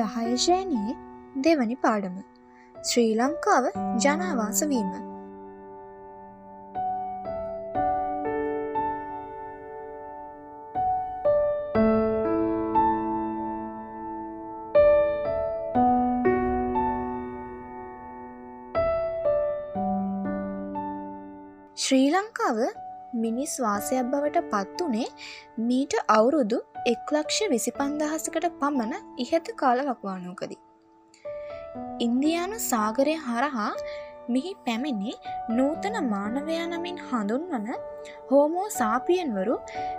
දහයශයනයේ දෙවනි පාඩම. ශ්‍රී ලංකාව ජනවාසවීම ශ්‍රී ලංකාව මිනිස් වාසයක් බවට පත් වනේ මීට අවුරුදු එක්ලක්ෂ විසි පන්දහසකට පමණ ඉහත කාලවක්වානෝකදී. ඉන්දයානු සාගරය හරහා මිහි පැමිණි නූතන මානවයා නමින් හඳුන්වන හෝමෝ සාපියන්වරු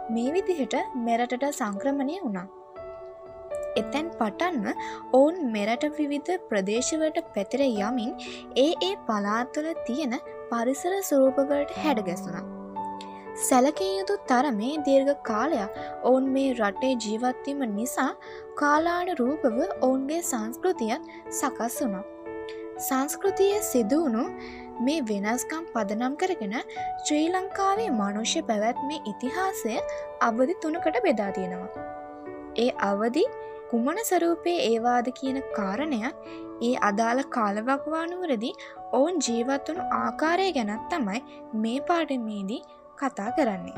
මේ විදිහට මෙරටට සංක්‍රමණය වුණා. එතැන් පටන්ම ඔවුන් මෙරට විවිධ ප්‍රදේශවට පැතිර යමින් ඒ ඒ පලාත්තුල තියෙන පරිසර සුරූපවලට හැඩගැසුනා. සැලකිය යුතු තරමේ දීර්ඝ කාලයක් ඔවුන් මේ රටේ ජීවත්වීම නිසා කාලාන රූපව ඔවුන්ගේ සංස්කෘතියත් සකස් වුණා. සංස්කෘතිය සිදුවුණු මේ වෙනස්කම් පදනම් කරගෙන ශ්‍රී ලංකාවේ මනුෂ්‍ය පැවැත්මේ ඉතිහාසය අවධි තුනකට බෙදා තියෙනවා. ඒ අවදි කුමන සරූපය ඒවාද කියන කාරණයක් ඒ අදාළ කාලවක්වානුවරදි ඔවුන් ජීවත්වනු ආකාරය ගැනත් තමයි මේ පාඩමේදී කතා කරන්නේ.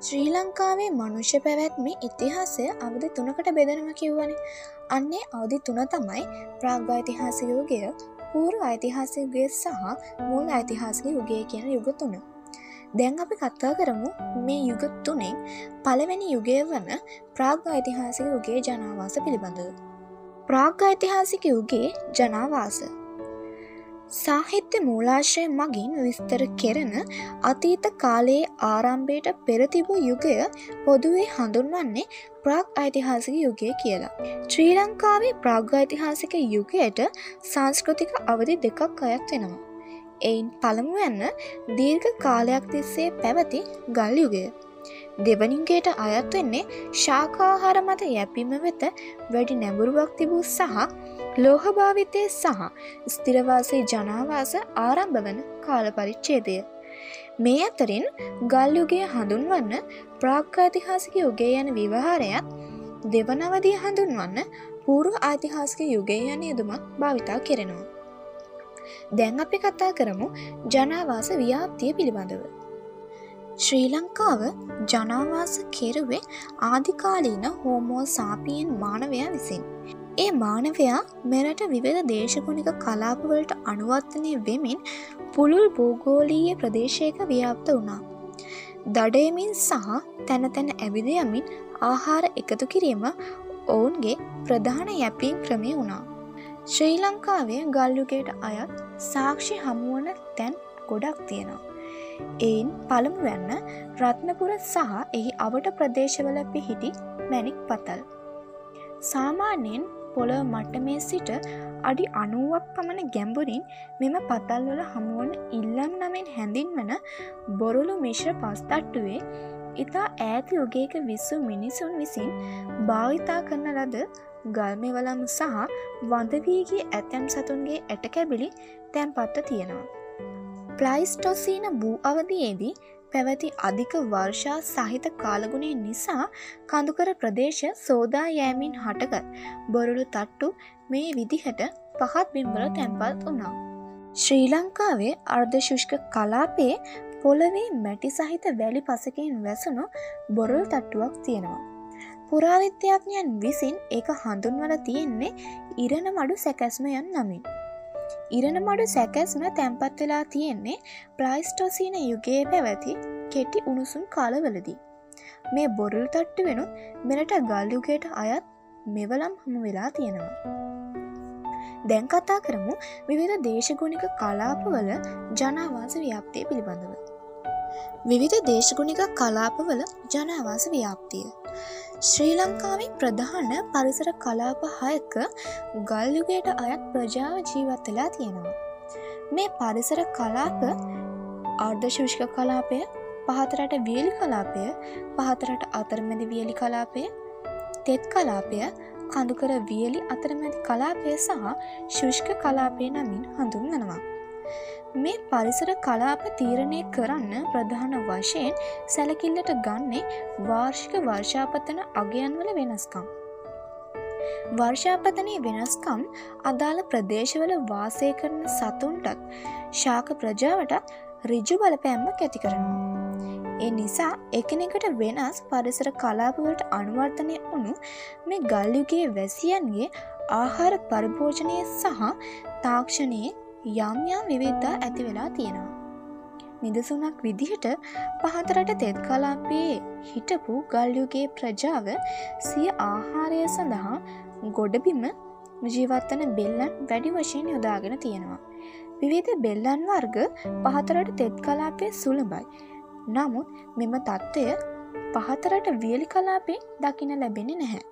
ශ්‍රී ලංකාවේ මනුෂ්‍ය පැවැත්මේ ඉතිහාසය අවධි තුනකට බෙදනම කිව්වන අන්නේ අවධි තුන තමයි ප්‍රාග්ගයිතිහාස යෝගය පූරු ඓතිහාසිකගේ සහ මුල් ඓතිහාසික යුගය කියන යුග තුන. දැන් අපි කත්තා කරමු මේ යුග තුනෙන් පළවෙනි යුගය වන ප්‍රාග් ඓතිහාසික යුගේ ජනාවාස පිළිබඳව. ප්‍රාග් ඓතිහාසික යුගේ ජනාවාස සාහිත්‍ය මූලාශය මගින් විස්තර කෙරෙන අතීත කාලයේ ආරම්භයට පෙරතිබූ යුගය පොදුවේ හඳුන්වන්නේ ප්‍රාග් ඓතිහාසික යුගය කියලා. ශ්‍රී ලංකාවේ ප්‍රාග් ඓතිහාසික යුගයට සංස්කෘතික අවධි දෙකක් අයත් වෙනවා. එයින් පළමුවන්න දීර්ඝ කාලයක් තිස්සේ පැවති ගල් යුගය. දෙවනින්ගේට අයත් වෙන්නේ ශාකාහාර මත යැපීම වෙත වැඩි නැඹුරුවක් තිබූ සහ ලෝහභාවිතය සහ ස්තිරවාසය ජනාවාස ආරම්භ වන කාලපරිච්චේදය. මේ අතරින් ගල්යුගේ හඳුන්වන්න ප්‍රාක්්කාතිහාසික යුගේ යන විවහාරයත් දෙවනවදිය හඳුන්වන්න පූරු ආතිහාසික යුගේ යන යෙදුමක් භාවිතා කෙරෙනවා. දැන් අපි කතා කරමු ජනාවාස ව්‍යාප්තිය පිළිබඳව. ශ්‍රී ලංකාව ජනාවාස කෙරුවේ ආධිකාලීන හෝමෝ සාපියෙන් මානවයා විසින්. ඒ මානවයා මෙරට විවිධ දේශගුණික කලාපවලට අනුවර්තනය වෙමින් පුළුල් භූගෝලීය ප්‍රදේශයක ව්‍යාප්ත වුණා. දඩයමින් සහ තැන තැන ඇවිදයමින් ආහාර එකතු කිරීම ඔවුන්ගේ ප්‍රධාන යැපීම් ක්‍රමය වුණා. ශ්‍රී ලංකාවේ ගල්යුගේට අයත් සාක්ෂි හමුවන තැන් ගොඩක් තියෙනවා. එයින් පළමුවැන්න රත්නපුර සහ එහි අවට ප්‍රදේශවල පිහිටි මැනික් පතල්. සාමාන්‍යයෙන් පොළොව මට්ටමේ සිට අඩි අනුවක් පමණ ගැඹුරින් මෙම පතල්වල හමුවන ඉල්ලම් නමෙන් හැඳින්වන බොරුලු මිශ්‍ර පස්තට්ටුවේ ඉතා ඈත යුගේක විස්සු මිනිසුන් විසින් භාවිතා කරන ලද ගල්මෙවලම් සහ වඳවීගේ ඇතැම් සතුන්ගේ ඇටකැබිලි තැන්පත්ත තියෙනවා. ප්ලයිස්ටොසීන භූ අවධයේදී පැවැති අධික වර්ෂා සහිත කාලගුණේ නිසා කඳුකර ප්‍රදේශ සෝදා යෑමින් හටගත් බොරුළු තට්ටු මේ විදිහට පහත් බිම්බල තැන්පත් වුණා. ශ්‍රී ලංකාවේ අර්ධශුෂ්ක කලාපේ පොළවේ මැටි සහිත වැලි පසකින් වැසුණු බොරුල් තට්ටුවක් තියෙනවා. පුරාවිද්‍යාඥයන් විසින් ඒක හඳුන්වල තියෙන්නේ ඉරණ මඩු සැකැස්මයන් නමින්. ඉරණ මඩු සැකැස්ම තැන්පත් වෙලා තියෙන්නේ ප්ලයිස්ටෝසින යුගයේ පැවැති කෙටි උණුසුම් කාලවලදී. මේ බොරුල් තට්ටු වෙනු මෙරට ගල්යුගයට අයත් මෙවලම් හමු වෙලා තියෙනවා. දැන් කතා කරමු විවිධ දේශගුණික කලාපවල ජනාවාස ව්‍යාප්තිය පිළිබඳව. විවිධ දේශගුණික කලාපවල ජනවාස ව්‍යාප්තිය. ශ්‍රී ලංකාවේ ප්‍රධාන පරිසර කලාප හයක ගල්යුගයට අයත් ප්‍රජාව ජීවත්වෙලා තියෙනවා. මේ පරිසර කලාප අර්ධශෂ්ක කලාපය පහතරට වියලි කලාපය පහතරට අතරමැදි වියලි කලාපය තෙත් කලාපය කඳුකර වියලි අතරමැදි කලාපය සහ ශුෂ්ක කලාපය නමින් හඳුන්වනවා. මේ පරිසර කලාප තීරණය කරන්න ප්‍රධාන වශයෙන් සැලකිල්ලට ගන්නේ වාර්ෂික වර්ෂාපතන අගයන්වල වෙනස්කම්. වර්ෂාපතනය වෙනස්කම් අදාළ ප්‍රදේශවල වාසය කරන සතුන්ටත් ශාක ප්‍රජාවටත් රිජු බලපෑම්මක් ඇති කරනවා. ඒ නිසා එකනෙකට වෙනස් පරිසර කලාපවලට අනුවර්තනය වුණු මේ ගල්යුගේ වැසියන්ගේ ආහාර පරිභෝජනය සහ තාක්ෂණයේ යම් යම් විවිධතා ඇති වෙලා තියෙනවා. නිදසුනක් විදිහට පහතරට තෙත් කලාපයේ හිටපු ගල්යුගේ ප්‍රජාව සිය ආහාරය සඳහා ගොඩබිම ජීවත්වන බෙල්ලන් වැඩි වශයෙන් යොදාගෙන තියෙනවා. විවිධ බෙල්ලන් වර්ග පහතරට තෙත් කලාපය සුළබයි. නමුත් මෙම තත්ත්වය පහතරට වියලි කලාපේ දකින ලැබෙන නැහැ.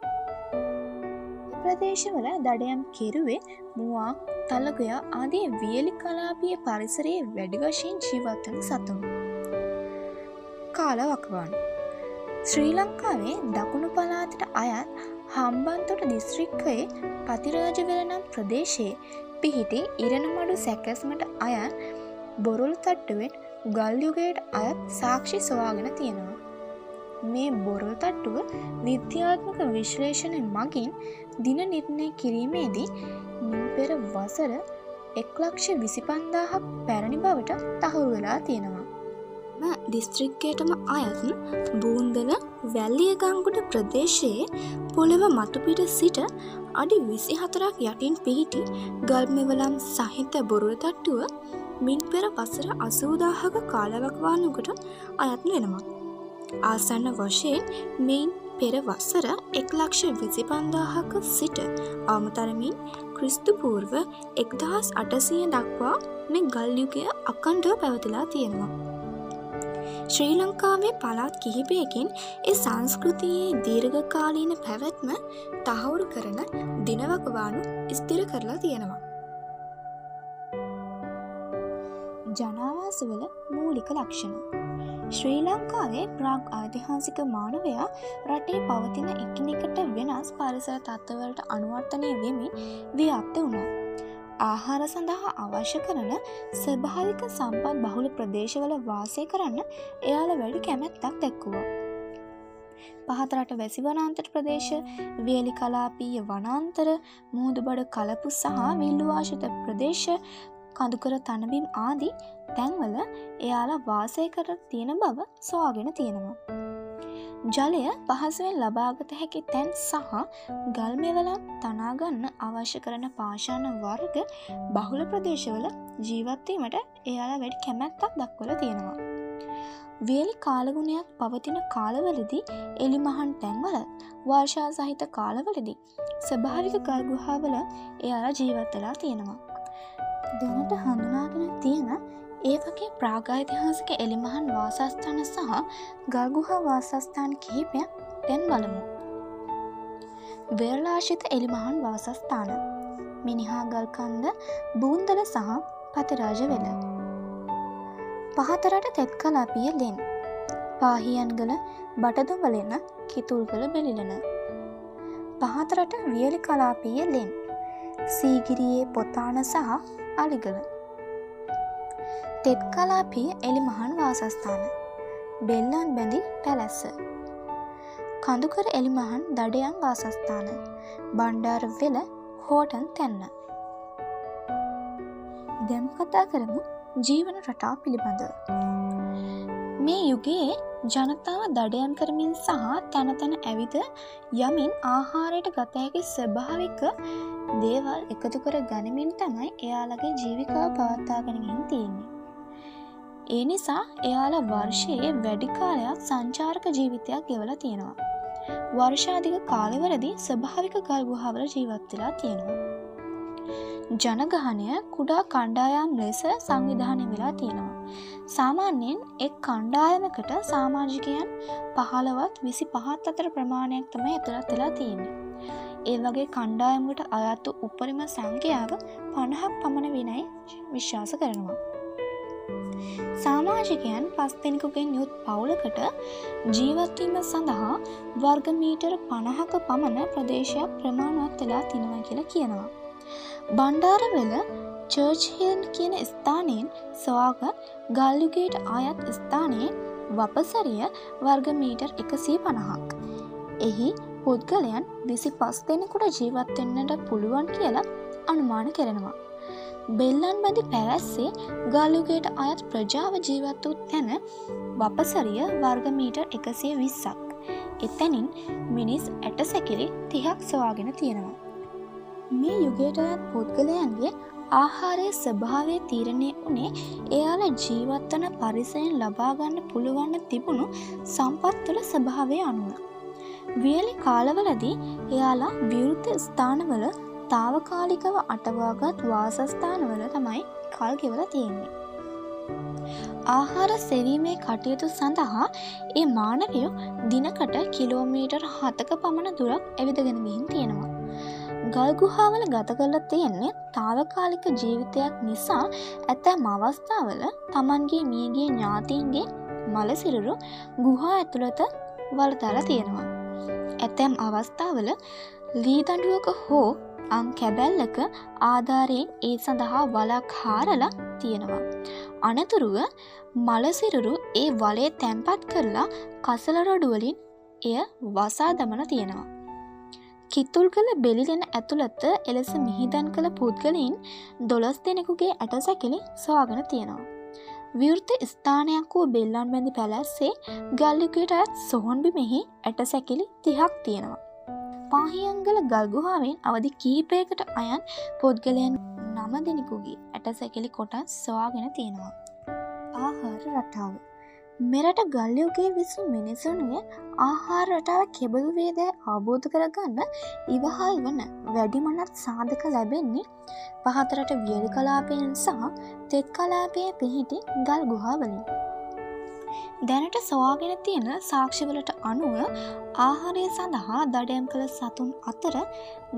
ප්‍රදේශවල දඩයම් කෙරුවේ මුවා තලගොයා ආදී වියලි කලාපිය පරිසරයේ වැඩි වශයෙන් ජීවත්වන සතුන්. කාලවකවාන් ශ්‍රී ලංකාවේ දකුණු පලාතට අයත් හම්බන්තොට දිස්ත්‍රික්කයේ පතිරාජවල නම් ප්‍රදේශයේ පිහිටි ඉරණමඩු සැකැස්මට අයත් බොරුල් තට්ටුවෙන් ගල්යුගයට අයත් සාක්ෂි සොවාගෙන තියෙනවා. මේ බොරල් තට්ටුව විද්‍යාත්මක විශ්ලේෂණය මගින් දින නිර්ණය කිරීමේදී මින් පෙර වසර එක්ලක්ෂ විසිපන්දාහක් පැරණි බවට තහුරු වෙලා තියෙනවා. දිස්ත්‍රික්කයටම අයත් බූන්දල වැල්ලියගංගුට ප්‍රදේශයේ පොළව මතුපිට සිට අඩි විසි හතරක් යටින් පිහිටි ගල්මෙවලම් සහිත බොරුව තට්ටුව මින් පෙර වසර අසූදාහක කාලවකවානුකට අයත් වෙනවා. ආසන්න වශයෙන් මෙයින් පෙර වසර එක්ලක්ෂ විසි පන්දාහක සිට අවමතරමින් ක්‍රිස්තුපූර්ව එක්දහස් අටසිය දක්වා මේ ගල්යුගය අකණ්ඩව පැවතිලා තියෙනවා. ශ්‍රී ලංකාවේ පලාත් කිහිපයකින් ඒ සංස්කෘතියේ දීර්ඝකාලීන පැවැත්ම තහවුරු කරන දිනවකවානු ස්තිර කරලා තියෙනවා. ජනාවාසවල මූලික ලක්ෂණ ශ්‍රී ලංකාවේ ප්‍රාග් ඓතිහාසික මානවයා රටේ පවතින එකිනෙකට වෙනස් පරිසර තත්ත්වවලට අනුවර්තනය වෙමින් ව්‍යාප්ත වුණා. ආහාර සඳහා අවශ්‍ය කරන ස්වභාවික සම්පත් බහුල ප්‍රදේශවල වාසය කරන්න එයාල වැඩි කැමැත්තක් දැක්කුවා. පහතරට වැසි වනාන්තර ප්‍රදේශ වියලි කලාපීය වනාන්තර මුහුදුබඩ කලපු සහ විල්ලුවාශිත ප්‍රදේශ කඳුකර තනබිම් ආදී තැන්වල එයාලා වාසය කර තියෙන බව සොයාගෙන තියෙනවා. ජලය පහසුවෙන් ලබාගත හැකි තැන් සහ ගල්මෙවලම් තනාගන්න අවශ්‍ය කරන පාශාන වර්ග බහුල ප්‍රදේශවල ජීවත්වීමට එයාලා වැඩි කැමැත්තක් දක්වල තියෙනවා. වියලි කාලගුණයක් පවතින කාලවලදී එලිමහන් තැන්වල වර්ෂා සහිත කාලවලදී ස්භාවික ගල්ගුහාවල එයාලා ජීවත්තලා තියෙනවා. දැනට හඳුනාගෙන තියෙන ඒ වගේ ප්‍රාගයිතිහාසික එලිමහන් වාසස්ථාන සහ ගල්ගුහා වාසස්ථාන කිහිපයක් දැන් බලමු. වෙරලාශිත එලිමහන් වාසස්ථාන මිනිහා ගල්කන්ද බූන්දල සහ පතිරාජ වෙල. පහතරට තෙත් කලාපිය ලෙන් පාහියන්ගල බටදුඹලෙන කිතුල්ගල බෙලිලන. පහතරට වියලි කලාපිය ලෙන් සීගිරියේ පොතාන සහ අලිගල. තෙත් කලාපිය එලිමහන් වාසස්ථාන. බෙල්ලන් බැඳි පැලැස්ස. කඳුකර එලිමහන් දඩයන් වාසස්ථාන. බණ්ඩාර වෙල හෝටන් තැන්න. දැම් කතා කරමු ජීවන රටා පිළිබඳ මේ යුගයේ ජනතාව දඩයන් කරමින් සහ තැනතැන ඇවිද යමින් ආහාරයට ගතහැකි ස්වභාවික දේවල් එකතු කර ගනිමින් තමයි එයාලගේ ජීවිකාව පවත්තාගෙනගින් තියෙන්නේ ඒ නිසා එයාලා වර්ෂයේ වැඩිකාලයක් සංචාරක ජීවිතයක් ගෙවල තියෙනවා. වර්ෂාධික කාලවලදී ස්වභාවික ගල්ගුහාවල ජීවත්වෙලා තියෙනවා. ජනගහනය කුඩා කණ්ඩායම් ලෙස සංවිධානය වෙලා තියෙනවා. සාමාන්‍යයෙන් එක් කණ්ඩායමකට සාමාජිකයන් පහළවත් විසි පහත් අතර ප්‍රමාණයක් තම ඇතුළත් වෙලා තියෙන්නේ. ඒ වගේ කණ්ඩායමට අයත්තු උපරිම සංඛ්‍යාව පණහක් පමණ විනයි විශ්වාස කරනවා. සාමාජිකයන් පස් දෙනෙකුගෙන් යුත් පවුලකට ජීවත්වීම සඳහා වර්ගමීටර් පණහක පමණ ප්‍රදේශයක් ප්‍රමාණවත් වෙලා තිනව කියලා කියනවා. බණ්ඩාරවෙල චර්ච්හිල්න් කියන ස්ථානයෙන් සොයාගත් ගල්යුගේට අයත් ස්ථානයේ වපසරිය වර්ගමීටර් එකසී පණහක්. එහි පුද්ගලයන් විසි පස් දෙනෙකුට ජීවත්වෙන්නට පුළුවන් කියලා අනුමාන කරනවා. බෙල්ලන් බැඳි පැවැස්සේ ගල්ලුගේට අයත් ප්‍රජාව ජීවත්වූ තැන වපසරිය වර්ගමීටර් එකසිය විස්සක්. එතැනින් මිනිස් ඇට සැකිලි තිහක් සවාගෙන තියෙනවා. මේ යුගයට අයත් පුද්ගලයන්ගේ ආහාරය ස්වභාවය තීරණය වනේ එයාල ජීවත්වන පරිසයෙන් ලබාගන්න පුළුවන්න තිබුණු සම්පත්තුල ස්වභාවය අනුව. වියලි කාලවලදී එයාලා විවෘත ස්ථානවල තාවකාලිකව අටවාගත් වාසස්ථානවල තමයි කල් ගෙවල තියෙන්නේ. ආහාර සෙවීමේ කටයුතු සඳහා ඒ මානවයෝ දිනකට කිලෝමීටර් හතක පමණ දුරක් ඇවිදගෙනගින් තියෙනවා. ගල්ගුහාවල ගත කරල තියෙන්නේ තාවකාලික ජීවිතයක් නිසා ඇතැම් අවස්ථාවල තමන්ගේ මියගේ ඥාතීන්ගේ මලසිරුරු ගුහා ඇතුළත වලතල තියෙනවා. ඇතැම් අවස්ථාවල ලීදඩුවක හෝ අං කැබැල්ලක ආධාරයෙන් ඒ සඳහා වලක් හාරලා තියෙනවා. අනතුරුව මලසිරුරු ඒ වලේ තැන්පත් කරලා කසලරොඩුවලින් එය වසා දමන තියෙනවා. කිත්තුල් කළ බෙලිලෙන ඇතුළත්ත එලෙස මිහිදන් කළ පුද්ගලයින් දොළස් දෙනෙකුගේ ඇට සැකිලි සවාගෙන තියෙනවා. විවෘත ස්ථානයක් වූ බෙල්ලන් බැඳි පැලැස්සේ ගල්ලිකට ඇත් සොහොන්බි මෙහි ඇට සැකිලි තිහක් තියෙනවා. පාහියංගල ගල්ගුහාාවෙන් අවධි කීපයකට අයන් පොද්ගලයන් නම දෙනෙකුගේ ඇට සැකිලි කොටස් සවාගෙන තියෙනවා. ආහාර රටාව මෙරට ගල්යෝගේ විසු මිනිසුන්ගේ ආහාර රටාව කෙබඳු වේදෑ අවබෝධ කරගන්න ඉවහල් වන වැඩිමනත් සාධක ලැබෙන්නේ පහතරට වියලි කලාපයෙන් සහ තෙත් කලාපය පිහිටි ගල් ගුහාවලින්. දැනට සොවාගෙන තියෙන සාක්ෂිවලට අනුව ආහාරය සඳහා දඩයම් කළ සතුන් අතර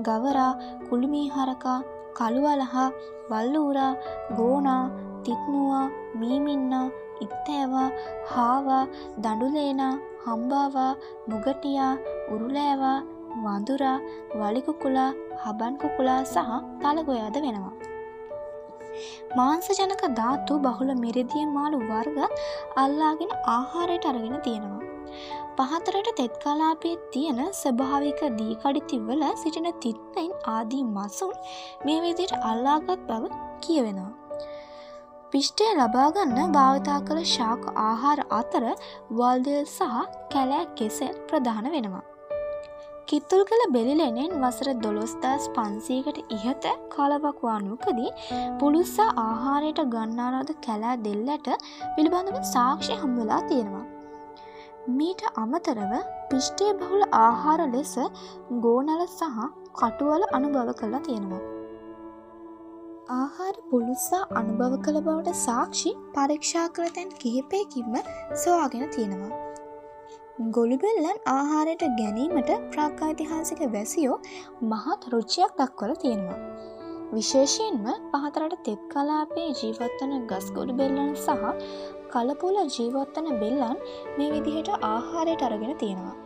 ගවරා කුළුමීහරකා කළුවලහා බල්ලූරා ගෝනා තිත්මුවා මීමින්නා ඉත්තෑවා හාවා දඩුලේනා හම්බාවා මුගටියා උරුලෑවා වඳුරා වලිකුකුලා හබන්කුකුලා සහ තලගොයාද වෙනවා. මාංසජනක ධාතු බහුල මිරදිය මාළු වර්ගත් අල්ලාගෙන ආහාරයට අරගෙන තියෙනවා. පහතරට තෙත් කලාපේ තියෙන ස්වභාවික දීකඩිතිවල සිටින තිත්තයින් ආදී මසුන් මේ විදියට අල්ලාගත් බව කියවෙනවා. පිෂ්ටය ලබාගන්න භාවිතා කළ ශාක ආහාර අතර වල්දල් සහ කැලෑ කෙසෙල් ප්‍රධාන වෙනවා. කිත්තුල් කළ බෙලිලෙනෙන් වසර දොළොස්දස් පන්සීකට ඉහත කාලවක්වානුකදී පුළුස්සා ආහාරයට ගන්නාරද කැලෑ දෙල්ලට පිළිබඳව සාක්ෂි හම්වෙලා තියෙනවා. මීට අමතරව පිෂ්ටේ බහුල ආහාර ලෙස ගෝනල සහ කටුවල අනුභව කරලා තියෙනවා. ආහාර පුළුස්සා අනුභව කළ බවට සාක්ෂි පරීක්ෂා කළ තැන් කිහිපයකින්ම සොයාගෙන තියෙනවා. ගොළුබෙල්ලන් ආහාරයට ගැනීමට ප්‍රාක්කායිතිහාසික වැසියෝ මහත් රුච්චයක් දක්වල තියෙනවා. විශේෂයෙන්ම පහතරට තෙත් කලාපේ ජීවත්වන ගස් ගොඩු බෙල්ලන් සහ කලපුල ජීවත්වන බෙල්ලන් මේ විදිහට ආහාරයට අරගෙන තියෙනවා.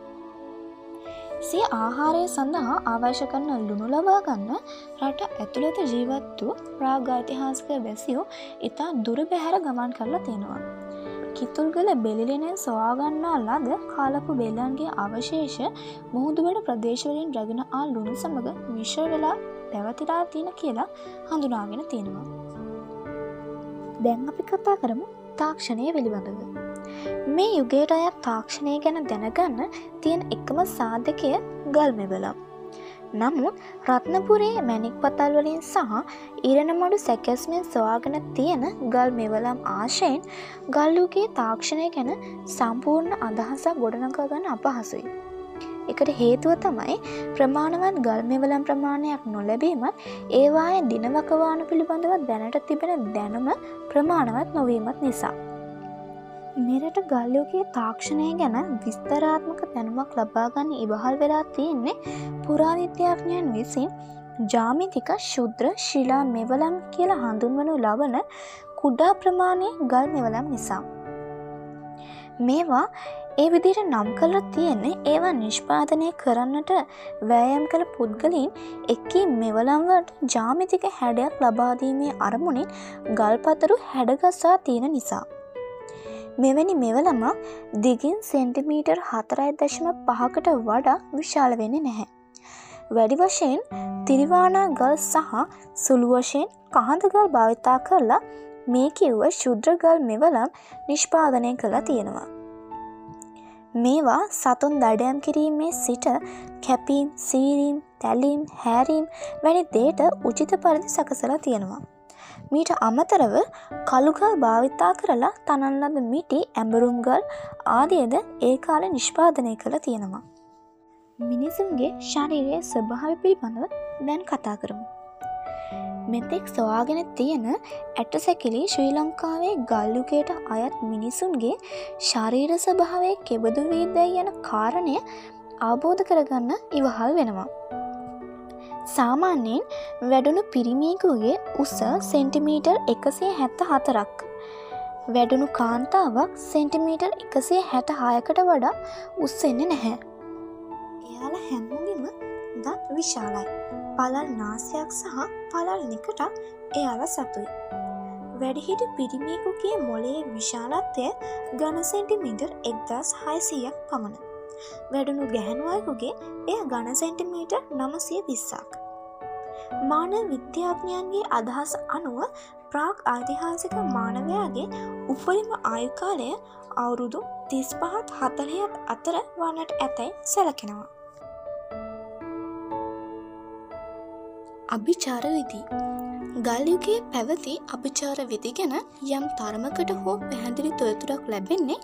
සිය ආහාරය සඳහා අවශ්‍ය කරන ලුණු ලබා ගන්න රට ඇතුළත ජීවත්තු ප්‍රාගායිතිහාසික වැසියෝ ඉතා දුර බැහැර ගමන් කරලා තියෙනවා. කිතුල්ගල බෙලිලෙනෙන් සොයාගන්නා ලද කාලපු බෙල්ලන්ගේ අවශේෂ මුහුදුවට ප්‍රදේශවලින් රැගෙන ආ ලුණු සමඟ විශ්ව වෙලා පැවතිරා තියෙන කියලා හඳුනාගෙන තියෙනවා. දැන් අපි කතා කරමු තාක්ෂණය පිළිබඳව. මේ යුගයට අයත් තාක්ෂණය ගැන දැනගන්න තියෙන එකම සාධකය ගල් මෙවලම්. නමුත් රත්නපුරේ මැනික් පතල්වලින් සහ ඉරණමඩු සැකැස්මෙන් සොයාගෙන තියෙන ගල් මෙවලම් ආශයෙන් ගල්ලුගේ තාක්ෂණය ගැන සම්පූර්ණ අදහසක් ගොඩනගගන්න අපහසුයි. එකට හේතුව තමයි ප්‍රමාණවත් ගල් මෙවලම් ප්‍රමාණයක් නොලැබීමත් ඒවාය දිනවකවාන පිළිබඳව දැනට තිබෙන දැනුම ප්‍රමාණවත් නොවීමත් නිසා. මෙරට ගල්යෝගේ තාක්ෂණය ගැන විස්තරාත්මක දැනුමක් ලබාගන්න ඉවහල් වෙලා තියෙන්නේ පුරාවිද්‍යාඥයන් විසින් ජාමිතික ශුද්‍ර ශිලා මෙවලම් කියලා හඳුන්වනු ලබන කුඩා ප්‍රමාණය ගල් මෙවලම් නිසා. මේවා ඒ විදිට නම් කල තියෙන්නේ ඒවා නිෂ්පාදනය කරන්නට වෑයම් කළ පුද්ගලින් එක්කී මෙවලම්වට ජාමිතික හැඩයක් ලබාදීමේ අරමුණින් ගල්පතරු හැඩගස්සා තියෙන නිසා. මෙවැනි මෙවලම දිගින් සෙන්ටිමීටර් හතරයි දශම පහකට වඩා විශාල වෙන්නේ නැහැ. වැඩි වශයෙන් තිරිවානා ගල් සහ සුළු වශයෙන් කහඳගල් භාවිතා කරලා මේ කිව්ව ශුද්‍රගල් මෙවලම් නිෂ්පාදනය කළා තියෙනවා. මේවා සතුන් දඩයම් කිරීමේ සිට කැපීම් සීරීම් තැලීම් හැරීම් වැනි දේට උචිත පරිදි සකසලා තියෙනවා. මීට අමතරව කළුගල් භාවිතා කරලා තනල්ලද මිටි ඇඹරුම්ගල් ආදියද ඒ කාල නිෂ්පාදනය කළ තියෙනවා. මිනිසුන්ගේ ශරීරය ස්වභාව පිළිබඳව දැන් කතා කරමු. මෙතෙක් සොයාගෙන තියෙන ඇට සැකිලි ශ්‍රී ලංකාවේ ගල්ලුකයට අයත් මිනිසුන්ගේ ශරීර ස්වභාවය කෙබදු වීදැයි යන කාරණය අවබෝධ කරගන්න ඉවහල් වෙනවා. සාමාන්‍යයෙන් වැඩුණු පිරිමියකුගේ උස සෙන්ටිමීටර් එකසේ හැත්ත හතරක්. වැඩුණු කාන්තාවක් සෙන්ටිමීටර් එකසේ හැට හායකට වඩා උස්සෙන්නේ නැහැ. එයාල හැමෝගෙම දත් විශාලයි. පලල් නාසයක් සහ පලල් නිකටක් එයාල සතුයි. වැඩිහිට පිරිමියකුගේ මොලේ විශාලත්වය ගණ සෙන්ටිමීටර් එක්දස් හයිසීයක් පමණ. වැඩුණු ගැහැනුවයකුගේ එය ගණ සෙන්ටිමීටර් නමසය විස්සක්. මාන විද්‍යාඥයන්ගේ අදහස් අනුව ප්‍රාග් ඓතිහාසික මානවයාගේ උපරිම ආයුකාලය අවුරුදු තිස් පහත් හතලයත් අතර වන්නට ඇතැයි සැලකෙනවා. අභිචාර විදි ගල්යුගේ පැවති අභිචාර විදි ගැන යම් තරමකට හෝ පැහැදිලි තොයතුරක් ලැබෙන්නේ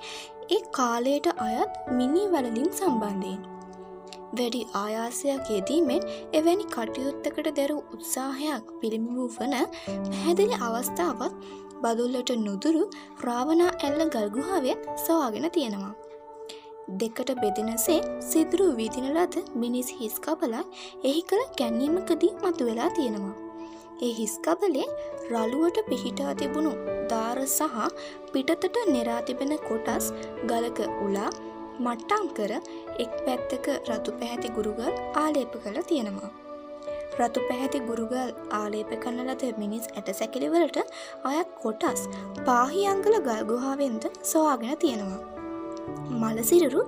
ඒ කාලයට අයත් මිනි වලලින් සම්බන්ධයෙන්. වැඩි ආයාසයක් යෙදීමෙන් එවැනි කටයුත්තකට දැරු උත්සාහයක් පිළිමිවූ වන පැහැදිලි අවස්ථාවත් බදුල්ලට නුදුරු රාවනා ඇල්ල ගල්ගුහාවෙන් සවාගෙන තියෙනවා. දෙකට බෙදෙනසේ සිදුරු විදින ලද මිනිස් හිස්කබලක් එහි කළ කැන්නීමකදී මතු වෙලා තියෙනවා. ඒ හිස්කබලේ රළුවට පිහිටා තිබුණු දාර සහ පිටතට නෙරා තිබෙන කොටස් ගලක උලා මට්ටම් කර එක් පැත්තක රතු පැහැති ගුරුගල් ආලේප කළ තියෙනවා. රතු පැහැති ගුරුගල් ආලේප කන්න ලද මිනිස් ඇට සැකිලිවලට අයත් කොටස් පාහියංගල ගල්ගුහාවෙන්ද සොයාගෙන තියෙනවා. මලසිරරු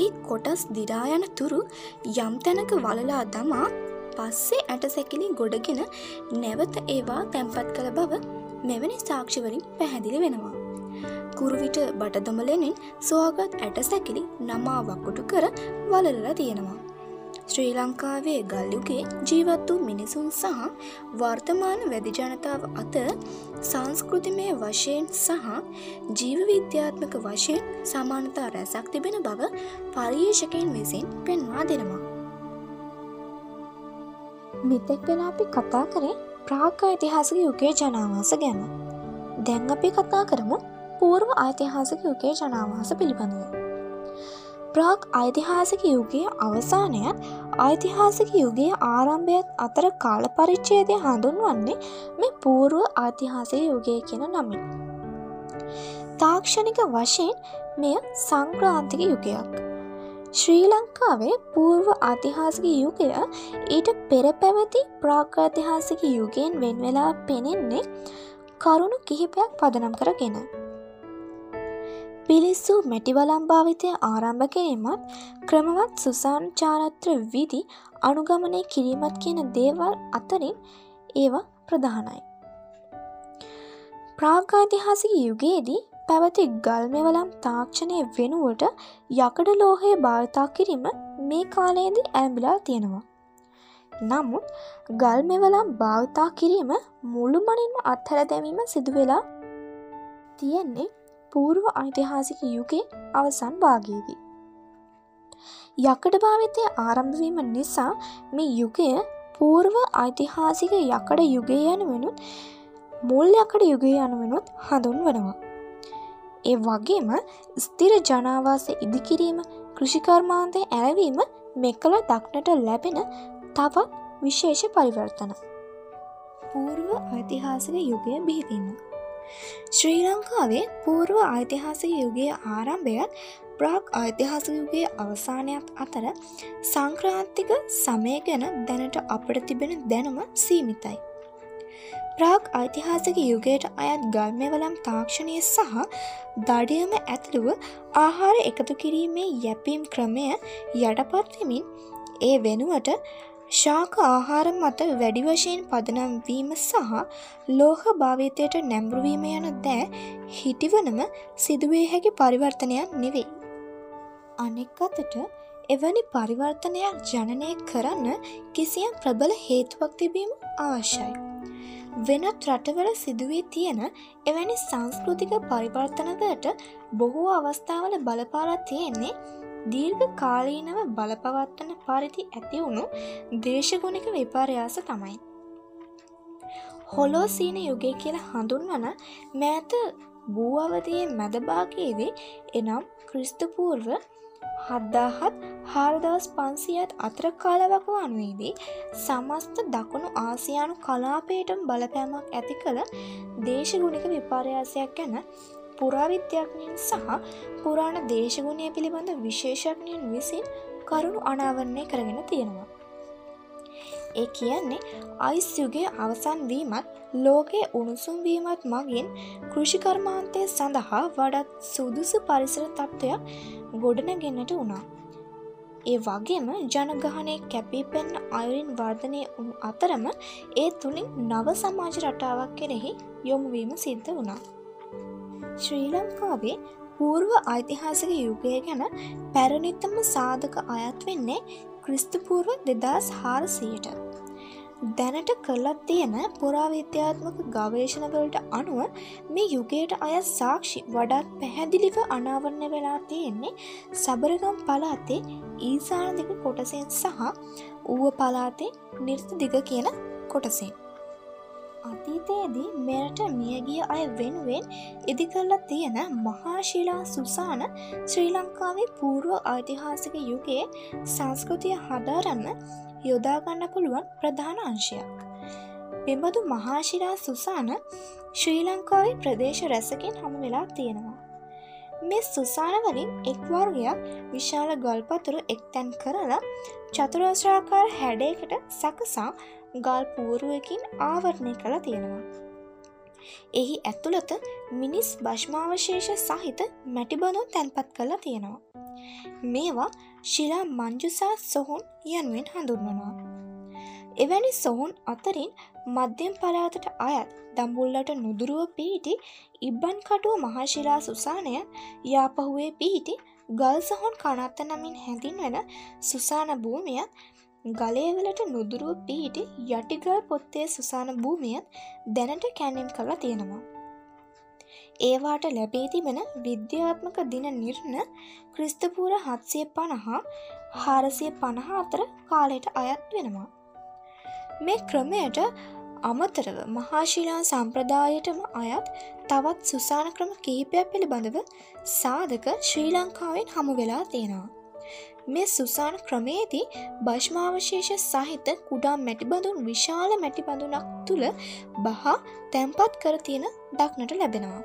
ඒ කොටස් දිරායන තුරු යම් තැනක වලලා දමා පස්සේ ඇට සැකිලි ගොඩගෙන නැවත ඒවා තැන්පත් කළ බව මෙවැනි සාක්ෂිවලින් පැහැදිලි වෙනවා. කුරුවිට බටදොමලෙනින් සෝගත් ඇට සැකිලි නමා වකුටු කර වලලලා තියෙනවා. ශ්‍රී ලංකාවේ ගල්යුගේ ජීවත් වූ මිනිසුන් සහ වර්තමාන වැදි ජනතාව අතර සංස්කෘතිමය වශයෙන් සහ ජීවවිද්‍යාත්මක වශයෙන් සමානතා රැසක් තිබෙන බව පර්යේෂකයෙන් විසින් පෙන්වා දෙනවා. මෙතෙක් වෙලා අපි කතා කරේ ප්‍රාග් ඓතිහාසික යුගයේ ජනාවාස ගැන. දැන් අපි කතා කරමු පූර්ව ඓතිහාසික යුගයේ ජනාවාස පිළිබඳව. ප්‍රාග් ඓතිහාසික යුගයේ අවසානයත් ඓතිහාසික යුගයේ ආරම්භයත් අතර කාල පරිච්ඡේදය හඳුන්වන්නේ මේ පූර්ව ඓතිහාසික යුගය කියන නමින්. තාක්ෂණික වශයෙන් මෙය සංක්‍රාන්තික යුගයක්. ශ්‍රී ලංකාවේ පූර්ව ඓතිහාසික යුගය ඊට පෙර පැවති ප්‍රාග්ඝාතිහාසික යුගයෙන් වෙන්වෙලා පෙනෙන්නේ කරුණු කිහිපයක් පදනම් කරගෙන. පිලිස්සූ මැටිවලම් භාවිතය ආරම්භ කිරීමත් ක්‍රමවත් සුසාන් චාරත්‍ර විදි අනුගමනය කිරීමත් කියන දේවල් අතරින් ඒවා ප්‍රධානයි. ප්‍රාග්ඝාතිහාසික යුගයේදී පැවති ගල්මෙවලම් තාක්ෂණය වෙනුවට යකඩ ලෝහය භාවිතා කිරීම මේ කාලයේදී ඇම්බිලා තියෙනවා. නමුත් ගල්මෙවලම් භාවිතා කිරීම මුළුමනින්ම අත්හැර දැමීම සිදුවෙලා තියෙන්නේ පූර්ව ඓතිහාසික යුගේ අවසන් භාගයේදී. යකඩ භාවිතය ආරම්භවීම නිසා මේ යුගය පූර්ව ඓතිහාසික යකඩ යුගය යනුවෙනුත් මුල් යකඩ යුගය යනුවෙනුත් හඳුන් වනවා. ඒ වගේම ස්තිර ජනාවාස ඉදිකිරීම කෘෂිකර්මාන්තය ඇරවීම මෙකළ දක්නට ලැබෙන තවත් විශේෂ පරිවර්තන. පූර්ව ඓතිහාසික යුගය බිහිවීම. ශ්‍රී ලංකාවේ පූර්ව ඓතිහාසික යුගයේ ආරම්භයත් ප්‍රාග් ඓතිහාසික යුගයේ අවසානයක් අතර සංක්‍රාන්තික සමය ගැන දැනට අපට තිබෙන දැනුම සීමිතයි. ප්‍රාග් ඓතිහාසික යුගයට අයත් ගල්මවලම් තාක්ෂණය සහ දඩියම ඇතුළුව ආහාර එකතු කිරීමේ යැපීම් ක්‍රමය යටපත්වමින් ඒ වෙනුවට ශාක ආහාර මත වැඩි වශයෙන් පදනම් වීම සහ ලෝහ භාවිතයට නැම්රුවීම යන දෑ හිටිවනම සිදුවේ හැකි පරිවර්තනයක් නෙවෙයි. අනෙක් අතට එවැනි පරිවර්තනයක් ජනනය කරන්න කිසියම් ප්‍රබල හේතුවක් තිබීම අවශ්‍යයි. වෙනත් රටවල සිදුවී තියෙන එවැනි සංස්කෘතික පරිවර්තනවලට බොහෝ අවස්ථාවල බලපාලා තියෙන්නේ දීර්ඝ කාලීනව බලපවත්වන පරිදි ඇතිවුණු දේශගුණික විපර්යාස තමයි. හොලෝසීන යුගය කියලා හඳුන්වන මෑත බූ මැදභාගයේදී එනම් ක්‍රිස්තපූර්ව හද්දාහත් හාරදවස් පන්සියත් අතර කාලවක වනුවේදී සමස්ත දකුණු ආසියානු කලාපේටම බලපෑමක් ඇති කළ දේශගුණික විපර්යාසයක් ගැන පුරාවිද්‍යාඥයන් සහ පුරාණ දේශගුණය පිළිබඳ විශේෂඥයන් විසින් කරුණු අනාවරණය කරගෙන තියෙනවා. ඒ කියන්නේ අයිස් යුගේ අවසන් වීමත් ලෝකයේ උණුසුම් වීමත් මගින් කෘෂිකර්මාන්තය සඳහා වඩත් සුදුසු පරිසර තත්ත්වයක් ගොඩනගෙන්නට වුණා. ඒ වගේම ජනගහනය කැපී පෙන්න අයුරින් වර්ධනය වුණු අතරම ඒ තුළින් නව සමාජ රටාවක් කෙරෙහි යොමුවීම සිද්ධ වුණා. ශ්‍රී ලංකාවේ පූර්ව ඓතිහාසික යුගය ගැන පැරණිත්තම සාධක අයත් වෙන්නේ ක්‍රිස්තපූර්ව දෙදස් හාරසයට. දැනට කල්ලත් තියෙන පුරාවිද්‍යාත්මක ගවේශණවලට අනුව මේ යුගයට අය සාක්ෂි වඩාත් පැහැදිලිව අනාවරණය වෙලා තියෙන්නේ සබරගම් පලාතේ ඊසාන දිග කොටසෙන් සහ ඌව පලාතේ නිර්ත දිග කියන කොටසෙන්. අතීතයේදී මෙරට මියගිය අය වෙනුවෙන් ඉදිකල්ල තියෙන මහාශිලා සුසාන ශ්‍රී ලංකාවේ පූර්ව ඓතිහාසික යුගයේ සංස්කෘතිය හදාරන්න යොදාගන්න පුළුවන් ප්‍රධාන අංශයක්. පෙබඳු මහාශිලා සුසාන ශ්‍රී ලංකාවේ ප්‍රදේශ රැසකින් හමු වෙලා තියෙනවා. මේ සුසානවලින් එක්වර්ගයක් විශාල ගල්පතුරු එක්තැන් කරලා චතුරස්්‍රාකාර හැඩයකට සකසා ගල් පූරුවකින් ආවරණය කළ තියෙනවා. එහි ඇතුළත මිනිස් භශ්මාවශේෂ සහිත මැටිබඳු තැන්පත් කළ තියෙනවා. මේවා ශිලා මංජුසා සොහුන් යනුවෙන් හඳුන්වනවා. එවැනි සොහුන් අතරින් මධ්‍යම් පලාතට අයත් දම්බුල්ලට නුදුරුව පිහිටි ඉබ්බන් කටුව මහශිලා සුසානය යාපහුවේ පිහිටි ගල් සහොන් කනත්ත නමින් හැඳින්වෙන සුසාන භූමියත් ගලේවලට නුදුරුව පිහිටි යටිගල් පොත්තේ සුසාන භූමියත් දැනට කැනෙම් කලා තියෙනවා. ඒවාට ලැබේ තිබෙන විද්‍යාත්මක දින නිර්ණ ක්‍රිස්තපූර හත්සය පණහා හාරසිය පණහා අතර කාලයට අයත් වෙනවා. මේ ක්‍රමයට අමතරව මහාශිලා සම්ප්‍රදායටම අයත් තවත් සුසාන ක්‍රම කිහිපයක් පිළිබඳව සාධක ශ්‍රී ලංකාවෙන් හමු වෙලා තියෙනවා. මේ සුසාන ක්‍රමේදී භශ්මාවශේෂ සහිත කුඩා මැටිබඳුන් විශාල මැටිබඳුනක් තුළ බහා තැන්පත් කර තියෙන දක්නට ලැබෙනවා.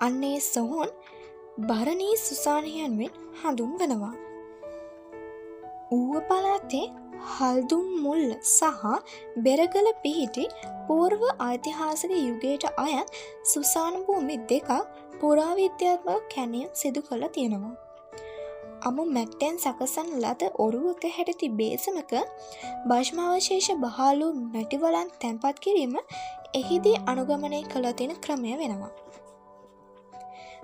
අන්නේ සොහොන් භරණී සුසානයන්වෙන් හඳුන් වනවා. ඌව පලාතේ හල්දුම් මුල් සහ බෙරගල පිහිටි පූර්ව ඓතිහාසික යුගයට අයත් සුසාන භූමි දෙකක් පුරාවිද්‍යාත්මක කැනියම් සිදු කළ තියෙනවා. අමු මැක්ටැන් සකසන් ලද ඔරුවක හැටති බේසමක භශ්මාවශේෂ බහාලු මැටිවලන් තැන්පත් කිරීම එහිදී අනුගමනය කළ තියෙන ක්‍රමය වෙනවා.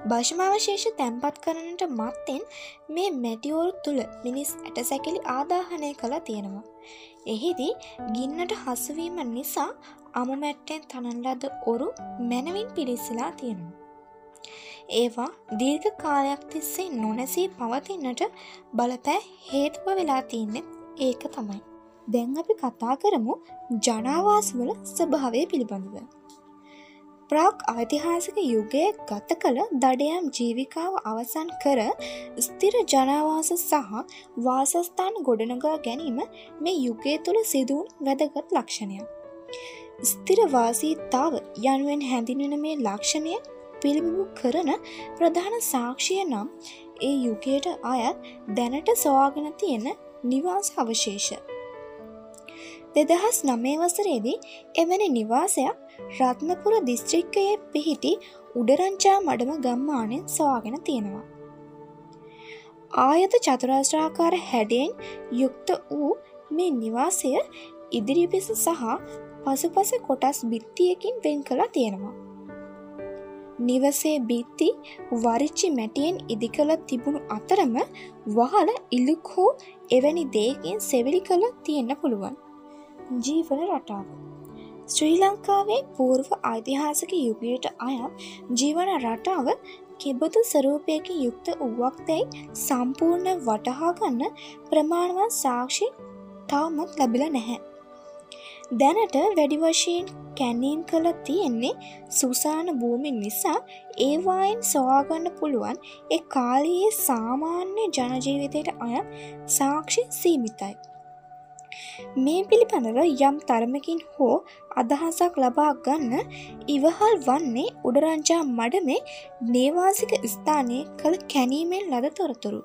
භශ්මාවශේෂ තැන්පත් කරනට මත්තෙන් මේ මැටිවෝල් තුළ මිනිස් ඇට සැකිලි ආදාහනය කළ තියෙනවා. එහිදී ගින්නට හසුවීම නිසා අමු මැට්ටෙන් තනන්ලද ඔරු මැනවින් පිරිසිලා තියෙනවා. ඒවා දීර්ඝ කාලයක් තිස්සේ නොනැසී පවතින්නට බලපෑ හේතුව වෙලා තියන්නේ ඒක තමයි. දැන් අපි කතා කරමු ජනාවාස්වල ස්වභාවය පිළිබඳව. ප්‍රාක් ඓතිහාසික යුගයේ ගත කළ දඩයම් ජීවිකාව අවසන් කර ස්තිර ජනවාස සහ වාසස්ථාන ගොඩනගා ගැනීම මේ යුගය තුළ සිදුවන් වැදගත් ලක්ෂණයක්. ස්තිරවාසීතාව යනුවෙන් හැඳිනෙන මේ ලක්ෂණය පිළිබිඹු කරන ප්‍රධාන සාක්ෂිය නම් ඒ යුගයට අයත් දැනට සොයාගෙන තියෙන නිවාස අවශේෂ. දෙදහස් නමේ වසරේදී එවැනි නිවාසයක් රත්නපුර දිස්ත්‍රික්කයේ පිහිටි උඩරංචා මඩම ගම්මානෙන් සවාගෙන තියෙනවා. ආයත චතුරාශ්‍රාකාර හැඩයෙන් යුක්ත වූ මේ නිවාසය ඉදිරිපිස සහ පසුපස කොටස් බිත්තියකින් වෙන් කලා තියෙනවා. නිවසේ බිත්ති වරිච්චි මැටියෙන් ඉදි කළ තිබුණු අතරම වහල ඉල්ලුක් හෝ එවැනි දේකින් සෙවිලි කළ තියෙන්න පුළුවන්. ජීවන රටාව. ශ්‍රී ලංකාවේ පූර්ව ඓතිහාසක යුගයට අයත් ජීවන රටාව කෙබඳු ස්වරූපයකින් යුක්ත වුවක්දැයි සම්පූර්ණ වටහාගන්න ප්‍රමාණවත් සාක්ෂි තවමත් ලැබිල නැහැ. දැනට වැඩි වශයෙන් කැනීම් කළ තියෙන්නේ සුසාන භූමි නිසා ඒවායින් සොයාගන්න පුළුවන් එ කාලයේ සාමාන්‍ය ජනජීවිතයට අයත් සාක්ෂි සීමිතයි. මේ පිළිබඳව යම් තරමකින් හෝ අදහසක් ලබා ගන්න ඉවහල් වන්නේ උඩරංජා මඩමේ නේවාසික ස්ථානය කළ කැනීමෙන් ලද තොරතුරු.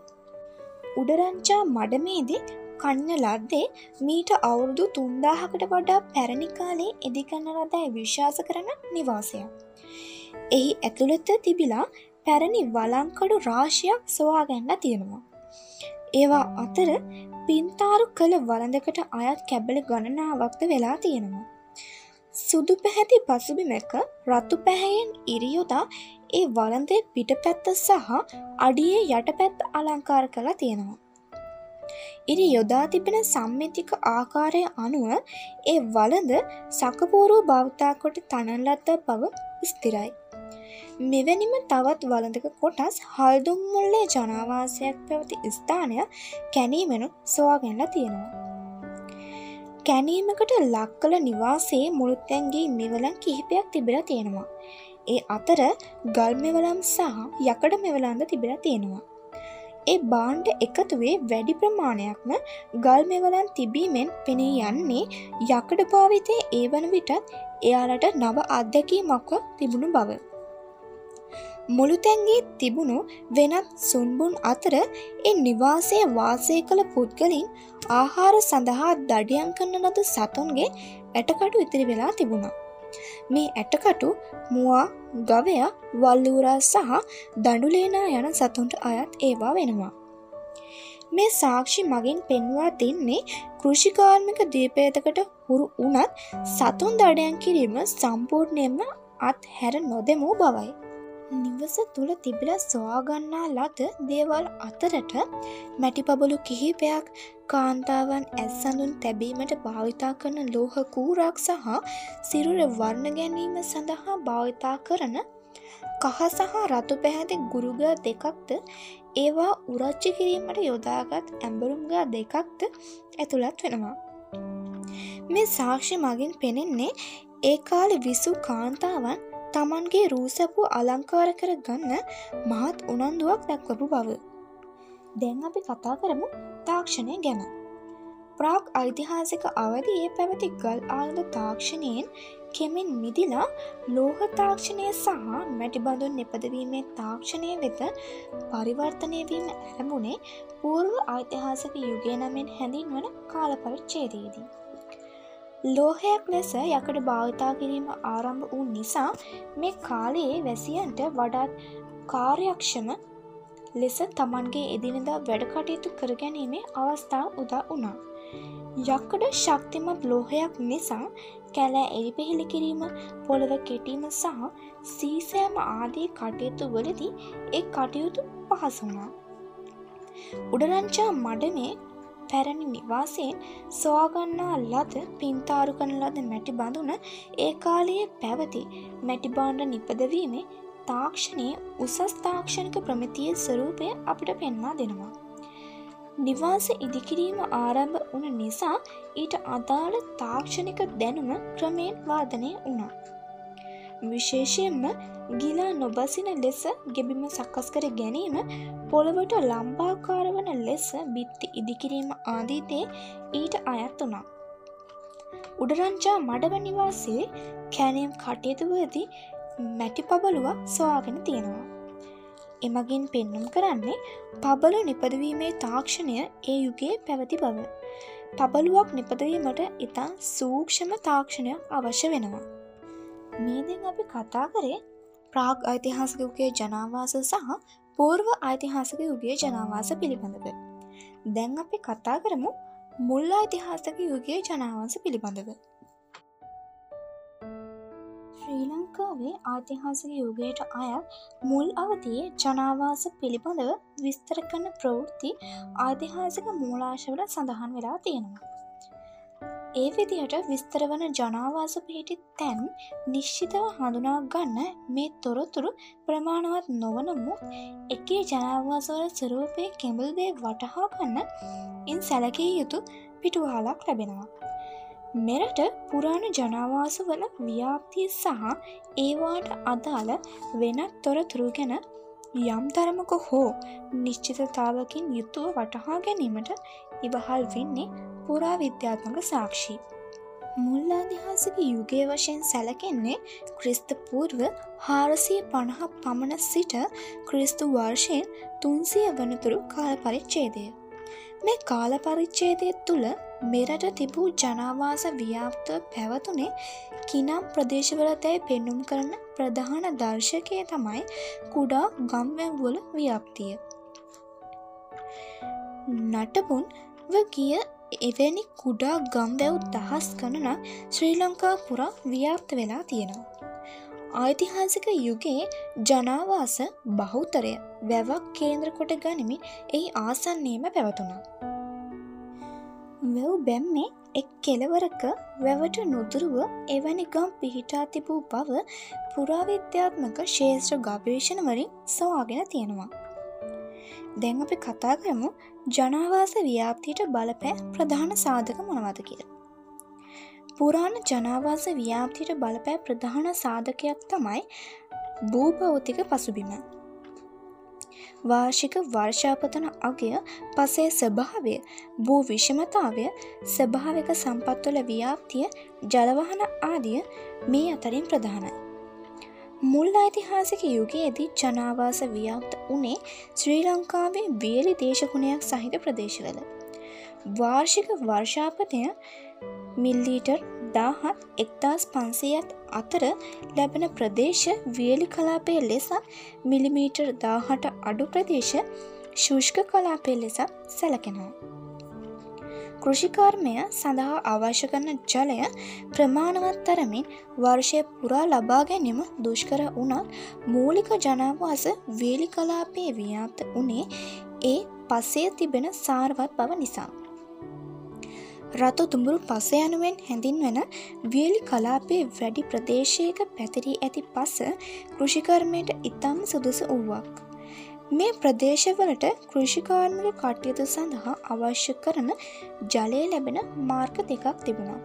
උඩරංචා මඩමේදී කන්න ලද්දේ මීට අවුරුදු තුන්දාහකට වඩා පැරණි කාලේ ඉදිකන්න ලදයි විශ්වාස කරන නිවාසයක්. එහි ඇතුළත තිබිලා පැරණි වලංකඩු රාශයක් සොවාගැන්න තියෙනවා. ඒවා අතර පින්තාරු කළ වලඳකට අයත් කැබල ගණනාවක්ද වෙලා තියෙනවා. සුදු පැහැති පසුබිමැක රතු පැහැයෙන් ඉරියොදා ඒ වලන්දේ පිට පැත්ත සහ අඩියේ යට පැත්ත අලංකාර කලා තියෙනවා. ඉරි යොදා තිබෙන සම්මිතික ආකාරය අනුව ඒ වලද සකපූරුව භෞතා කොට තනල්ලත්ත බව ස්තිරයි. මෙවැනිම තවත් වලඳක කොටස් හල්දුම්මුල්ලේ ජනවාසයක් පැවති ස්ථානය කැනීමෙනු සොවාගැන්න තියෙනවා. කැනීමකට ලක් කළ නිවාසේ මුළුත්තැන්ගේ මෙවලන් කිහිපයක් තිබෙන තියෙනවා. ඒ අතර ගල් මෙවලම් සහ යකඩ මෙවලන්ද තිබෙන තියෙනවා. ඒ බාණ්ඩ එකතුවේ වැඩි ප්‍රමාණයක්ම ගල් මෙවලන් තිබීමෙන් පෙනී යන්නේ යකඩ භාවිතය ඒ වන විටත් එයාලට නව අත්දැකීමක්ව තිබුණු බව. මුළුතැන්ගේ තිබුණු වෙනත් සුන්බුන් අතර එ නිවාසය වාසය කළ පුද්ගලින් ආහාර සඳහා දඩියන් කරන්න ලද සතුන්ගේ ඇටකටු ඉතිරි වෙලා තිබුණා. මේ ඇටකටු මුවා ගවය වල්ලූරා සහ දඩුලේනා යන සතුන්ට අයත් ඒවා වෙනවා. මේ සාක්ෂි මගින් පෙන්වා දෙන්නේ කෘෂිකාර්මික දීපේතකට හුරු වනත් සතුන් දඩයන් කිරීම සම්පූර්ණයෙන්ම අත් හැර නොදෙමූ බවයි. නිවස තුළ තිබිල සොයාගන්නා ලද දේවල් අතරට මැටිපබලු කිහිපයක් කාන්තාවන් ඇස්සඳුන් තැබීමට භාවිතා කරන ලෝහ කූරක් සහ සිරුර වර්ණ ගැනීම සඳහා භාවිතා කරන කහ සහ රතු පැහැති ගුරුග දෙකක්ද ඒවා උරච්චි කිරීමට යොදාගත් ඇඹරුම්ගා දෙකක්ද ඇතුළත් වෙනවා. මේ සාක්ෂි මගින් පෙනෙන්නේ ඒ කාලෙ විසු කාන්තාවන් තමන්ගේ රූසැපු අලංකාර කර ගන්න මහත් උනන්දුවක් දැක්වපු බව. දැන් අපි කතා කරමු තාක්ෂණය ගැන. ප්‍රාග් ඓතිහාසික අවදි ඒ පැවති ගල් ආලද තාක්ෂණයෙන් කෙමෙන් මිදිලා ලෝහ තාක්ෂණය සහ මැටිබඳුන් නිපදවීමේ තාක්ෂණය වෙත පරිවර්තනයවීම ඇරමුණේ පූර්ව ඓතිහාසක යුගය නමෙන් හැඳින්වන කාලපරිච්චේදයේදී. ලෝහයක් ලෙස යකට භාවිතා කිරීම ආරම්භ වූ නිසා මේ කාලයේ වැසියන්ට වඩාත් කාර්යක්ෂම ලෙස තමන්ගේ එදිනෙදා වැඩකටයුතු කරගැනීමේ අවස්ථාව උදා වුණා. යක්කඩ ශක්තිමත් ලෝහයක් නිසා කැලෑ එරි පෙහෙළි කිරීම පොළව කෙටීම සහ සීසෑම ආදී කටයුතු වලදී එක් කටයුතු පහසුනා. උඩරංචා මඩමේ පැරණි නිවාසයෙන් සොයාගන්නා ලද පින්තාරු කන ලද මැටි බඳුන ඒ කාලයේ පැවති මැටිබාණ්ඩ නිපදවීමේ තාක්ෂණයේ උසස් තාක්ෂණික ප්‍රමිතිය ස්වරූපය අපිට පෙන්වා දෙනවා. නිවාස ඉදිකිරීම ආරම්භ වන නිසා ඊට අදාළ තාක්ෂණික දැනුම ක්‍රමයෙන් වාදනය වුණා. විශේෂයෙන්ම ගිලා නොබසින ලෙස ගෙබිම සකස් කර ගැනීම පොළවට ලම්බාකාර වන ලෙස බිත්ති ඉදිකිරීම ආදීතේ ඊට අයත් වුණා. උඩරංචා මඩව නිවාසේ කැනීම් කටයුතුවදී මැටි පබලුවක් සොයාගෙන තියෙනවා. එමගින් පෙන්නුම් කරන්නේ පබල නිපදවීමේ තාක්ෂණය ඒ යුගේ පැවති බව. තබලුවක් නිපදවීමට ඉතා සූක්ෂම තාක්ෂණයක් අවශ්‍ය වෙනවා. මේදෙන් අපි කතා කරේ ප්‍රාග් ඓතිහාසිකගේ ජනවාස සහ පූර්ව ඓතිහාසික යුගේ ජනවාස පිළිබඳව. දැන් අපි කතා කරමු මුල් ඓතිහාසක යුගේ ජනවාස පිළිබඳව. ශ්‍රී ලංකාවේ ආතිහාසික යුගයට අය මුල් අවතියේ ජනාවාස පිළිබඳව විස්තර කරන ප්‍රවෘත්ති ආතිහාසික මූලාශවල සඳහන් වෙලා තියෙනවා. ඒ විදිහට විස්තර වන ජනාවාස පිහිටි තැන් නිශ්චිතව හඳුනා ගන්න මේ තොරතුරු ප්‍රමාණවත් නොවනමු එකේ ජනාවාසවල ස්වරූපය කෙඹුල්දේ වටහා ගන්න ඉන් සැලකිය යුතු පිටුහලක් ලැබෙනවා. මෙරට පුරාණ ජනවාසවල ව්‍යාප්තිය සහ ඒවාට අදාළ වෙනත් තොරතුරු ගැන යම් තරමක හෝ නිශ්චිතතාවකින් යුතුව වටහා ගැනීමට ඉවහල් වෙන්නේ පුරා විද්‍යාත්මක සාක්ෂි. මුල්ලාදිහාසික යුගය වශයෙන් සැලකෙන්නේ ක්‍රිස්ත පූර්ව හාරසිය පණහ පමණ සිට ක්‍රිස්තු වර්ෂයෙන් තුන්සිය වනතුරු කාල පරිච්චේදය. මේ කාල පරිච්චේදය තුළ මෙරට තිබූ ජනවාස ව්‍යාප්තව පැවතුනේ කිනම් ප්‍රදේශවලතැයි පෙන්නුම් කරන ප්‍රධාන දර්ශකය තමයි කුඩා ගම්වැව්වල ව්‍යාප්තිය. නටපුන් ගිය එවැනි කුඩා ගම්වැව් දහස් ගණනක් ශ්‍රී ලංකා පුරා ව්‍යාප්ත වෙලා තියෙනවා. ඓතිහාසික යුගයේ ජනාවාස බහුතරය වැවක් කේන්ද්‍ර කොට ගනිමින් එහි ආසන්නේම පැවතුනා. වැව් බැම්මේ එක් කෙලවරක වැවට නොදුරුව එවැනි ගම් පිහිටා තිබූ බව පුරාවිද්‍යාත්මක ශේෂ්ත්‍ර ගවේශණවලින් සොයාගෙන තියෙනවා. දැන් අපි කතා කරමු ජනාවාස ව්‍යාප්තියට බලපෑ ප්‍රධාන සාධක මොනවද කියලා. පුරාණ ජනාවාස ව්‍යාප්තියට බලපෑ ප්‍රධාන සාධකයක් තමයි භූභෞතික පසුබිම. වාර්ෂික වර්ෂාපතන අගය පසේ ස්වභාවය භූ විෂමතාවය ස්වභාවික සම්පත්වල ව්‍යාප්තිය ජලවහන ආදිය මේ අතරින් ප්‍රධානයි. මුල් ඓතිහාසික යුගයේදී ජනාවාස ව්‍යාප්ත වනේ ශ්‍රී ලංකාවේ වියලි දේශගුණයක් සහිත ප්‍රදේශවල. වාර්ෂික වර්ෂාපතය මිල්ලීටර් දාහත් එක්දස් පන්සයත් අතර ලැබෙන ප්‍රදේශ වියලි කලාපය ලෙසත් මිලිමීටර් දාහට අඩු ප්‍රදේශ ශුෂ්ක කලාපය ලෙසත් සැලකෙනවා. කෘෂිකාර්මය සඳහා අවශ්‍ය කරන ජලය ප්‍රමාණවත් තරමින් වර්ෂය පුරා ලබා ගැනීම දුෂ්කර වුණත් මූලික ජනවාස වේලි කලාපයේ ව්‍යාප්ත වනේ ඒ පසේ තිබෙන සාර්වත් බව නිසා. රතු තුඹුරු පස යනුවෙන් හැඳින්වන වියලි කලාපේ වැඩි ප්‍රදේශයක පැතිරී ඇති පස කෘෂිකර්මයට ඉතාම සුදුසු වූවක්. මේ ප්‍රදේශවලට කෘෂිකාර්මික කටයුතු සඳහා අවශ්‍ය කරන ජලය ලැබෙන මාර්ග දෙකක් තිබුණා.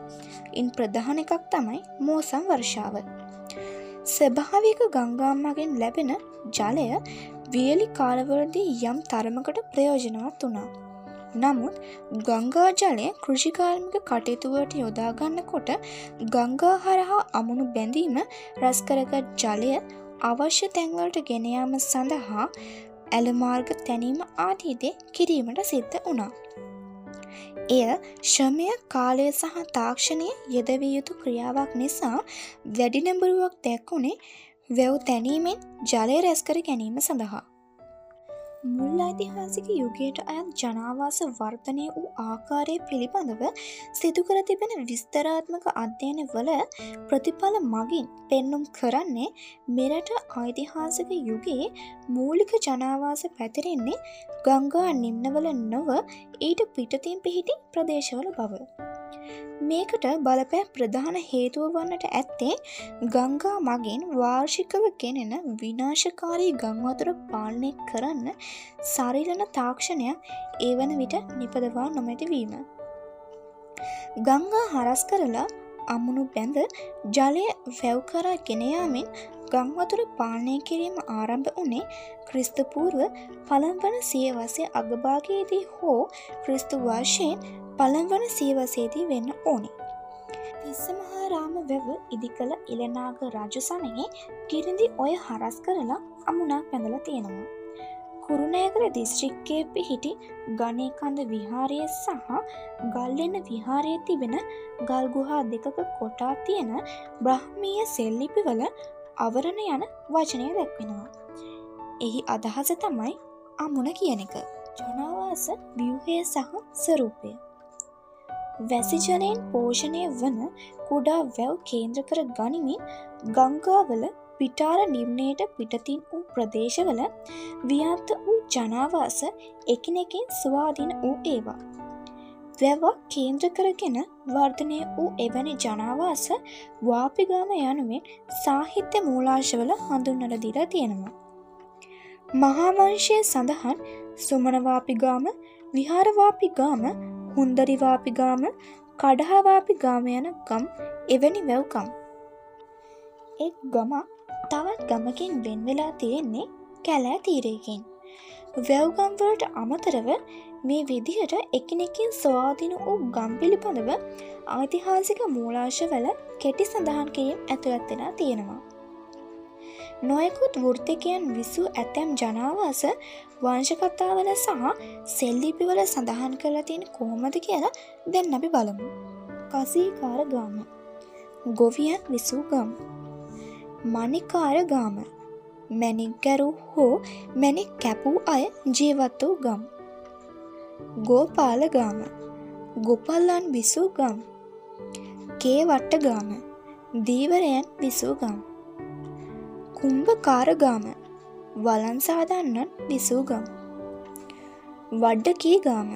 ඉන් ප්‍රධාන එකක් තමයි මෝසම් වර්ෂාව. ස්වභාවික ගංගාම්මගෙන් ලැබෙන ජලය වියලි කාලවලදී යම් තරමකට ප්‍රයෝජනවත් වුණා. නමුත් ගංගා ජලය කෘෂිකාර්මික කටයුතුවට යොදාගන්න කොට ගංගා හරහා අමුණු බැඳීම රැස්කරගත් ජලය අවශ්‍ය තැන්වලට ගෙනයාම සඳහා ඇලමාර්ග තැනීම ආදීදේ කිරීමට සිද්ධ වුණා. එය ශ්‍රමය කාලය සහ තාක්ෂණය යෙදවිය යුතු ක්‍රියාවක් නිසා වැඩිනැඹරුවක් දැක්වුණේ වැව් තැනීමෙන් ජලය රැස්කර ගැනීම සඳහා. මුල් ඓතිහාසික යුගයට අයත් ජනාවාස වර්තනය වූ ආකාරය පිළිබඳව සිදුකර තිබෙන විස්තරාත්මක අධ්‍යයන වල ප්‍රතිඵල මගින් පෙන්නුම් කරන්නේ මෙරට ඓතිහාසික යුගයේ මූලික ජනාවාස පැතිරෙන්නේ ගංගා නිම්නවල නොව ඊට පිටතින් පිහිටි ප්‍රදේශවල බව. මේකට බලපෑ ප්‍රධාන හේතුව වන්නට ඇත්තේ ගංගා මගින් වාර්ෂිකව ගෙනෙන විනාශකාරී ගංවතුර පාලනය කරන්න සරිලන තාක්ෂණයක් ඒ වන විට නිපදවා නොමැතිවීම. ගංගා හරස් කරලා අමුණු බැඳ ජලය වැව්කරා ගෙනයාමෙන් ගංවතුර පාලනය කිරීම ආරම්භ වනේ ක්‍රිස්තපූර්ව පළම්වන සියවසය අගභාගයේදී හෝ ක්‍රිස්තු වර්ෂයෙන් පළම්වන සියවසේදී වෙන්න ඕනි. තිස්ස මහාරාම වැව ඉදි කළ ඉලනාග රජසනයේ කිරිඳි ඔය හරස් කරලා අමුණක් පැඳල තියෙනවා. කුරුණෑකර දිස්ත්‍රික්කය පිහිටි ගනයකන්ද විහාරය සහ ගල්ලෙන්න විහාරය තිබෙන ගල්ගුහා දෙකක කොටා තියෙන බ්‍රහ්මීය සෙල්ලිපිවල අවරණ යන වචනය දැක්වෙනවා. එහි අදහස තමයි අමුණ කියන එක. ජනවාස ව්‍යහය සහ සරූපය. වැසිජලයෙන් පෝෂණය වන කුඩා වැව් කේන්ද්‍ර කර ගනිමින් ගංගාවල පිටාර නිම්නයට පිටතින් වූ ප්‍රදේශවල ව්‍යාප්ත වූ ජනාවාස එකිනෙකින් ස්වාධීන වූ ඒවා. වැවක් කේන්ද්‍ර කරගෙන වර්ධනය වූ එවැනි ජනාවාස වාපිගාම යනුවෙන් සාහිත්‍ය මූලාශවල හඳුන්නට දිලා තියෙනවා. මහාවංශය සඳහන් සුමනවාපිගාම විහාරවාපිගාම හුන්දරිවාපිගාම කඩහවාපිගාම යන ගම් එවැනි වැව්කම්. එක් ගමක් තවත් ගමකින් වෙන්වෙලා තියෙන්නේ කැලෑ තීරයකින්. වැව්ගම්වලට අමතරව මේ විදිහට එකනෙකින් ස්වාධින වූ ගම් පිළිබඳව ඓතිහාසික මූලාශවල කෙටි සඳහන් කිරීම් ඇතුළත්වෙලා තියෙනවා. නොයකුත් වෘර්තිකයන් විසූ ඇතැම් ජනාවාස වංශකතාවල සහ සෙල්ලිපිවල සඳහන් කරලා තියෙන කෝමද කියලා දැන් අපි බලමු. කසීකාර ගාම ගොවියන් විසූ ගම් මනිකාර ගාම මැනික්ගැරු හෝ මැනික් කැපූ අය ජීවත් වූ ගම් ගෝපාල ගාම ගොපල්ලන් විසූ ගම් කේවට්ට ගාම දීවරයන් විසූ ගම් කුම්භකාරගාම වලන්සාදන්නන් විසූගම් වඩ්ඩකී ගාම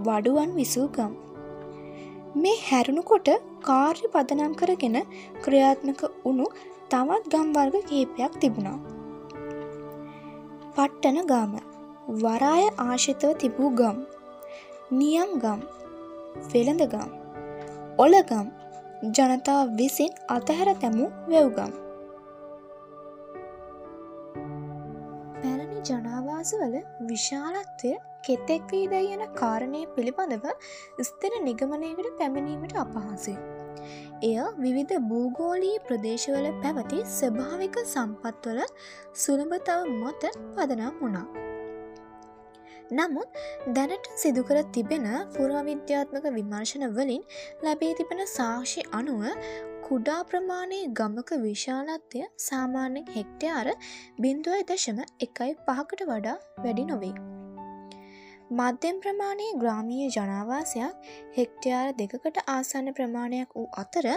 වඩුවන් විසූගම් මේ හැරුණුකොට කාර්ය පදනම් කරගෙන ක්‍රියාත්මක වුණු තවත් ගම්වර්ග කහිපයක් තිබුණා. පට්ටන ගාම වරාය ආශිතව තිබූ ගම් නියම් ගම් වෙළඳගම් ඔලගම් ජනතාව විසින් අතහැර තැමූ වැව්ගම් ජනාවාසවල විශාලත්වය කෙතෙක් වීදයි යන කාරණය පිළිබඳව ස්තර නිගමනයකට පැමිණීමට අපහසේ. එය විවිධ භූගෝලී ප්‍රදේශවල පැවති ස්වභාවික සම්පත්වල සුළඹතාව මත පදනම් වුණා. නමුත් දැනට සිදුකර තිබෙන පුරාවිද්‍යාත්මක විමර්ශන වලින් ලැබේ තිබෙන සාක්ෂි අනුව කුඩා ප්‍රමාණයේ ගමක විශාලත්වය සාමාන්‍යෙන් හෙක්ටයාර බින්දුවයි දශම එකයි පහකට වඩා වැඩි නොවේ. මධ්‍යම් ප්‍රමාණයේ ග්‍රාමීය ජනවාසයක් හෙක්ටයාර දෙකකට ආසන්න ප්‍රමාණයක් වූ අතර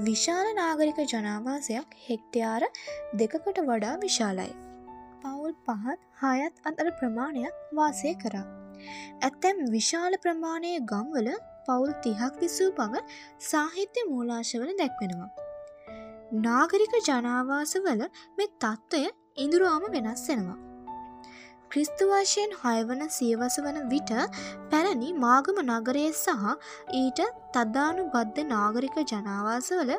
විශාල නාගරික ජනවාසයක් හෙක්ටයාර දෙකකට වඩා විශාලයි. පවුල් පහත් හයත් අතර ප්‍රමාණයක් වාසය කරා. ඇත්තැම් විශාල ප්‍රමාණය ගම්වල පවුල් තිහක් විසූ බව සාහිත්‍ය මූලාශවල දැක්වෙනවා. නාගරික ජනාවාසවල මෙ තත්ත්වය ඉඳුරාම වෙනස් වෙනවා. ක්‍රිස්තුවශයෙන් හයවන සියවස වන විට පැරණි මාගම නගරය සහ ඊට තද්දානු බද්ධ නාගරික ජනාවාසවල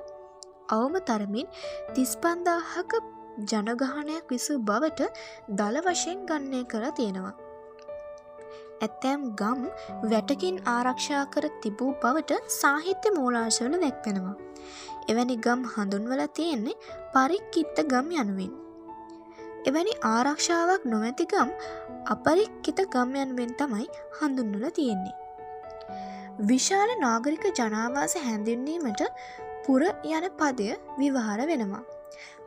අවම තරමින් තිස්පන්දාහක ජනගහනයක් විසූ බවට දළ වශයෙන් ගන්නය කර තියෙනවා. ඇත්තෑම් ගම් වැටකින් ආරක්ෂා කර තිබූ බවට සාහිත්‍ය මූලාශවල දැක්වෙනවා. එවැනි ගම් හඳුන්වල තියෙන්නේ පරික්කිත්ත ගම් යනුවෙන්. එවැනි ආරක්ෂාවක් නොමැති ගම් අපරික්කිත ගම් යනුවෙන් තමයි හඳුන්වල තියෙන්නේ. විශාල නාගරික ජනාවාස හැඳින්වීමට පුර යන පදය විවහර වෙනවා.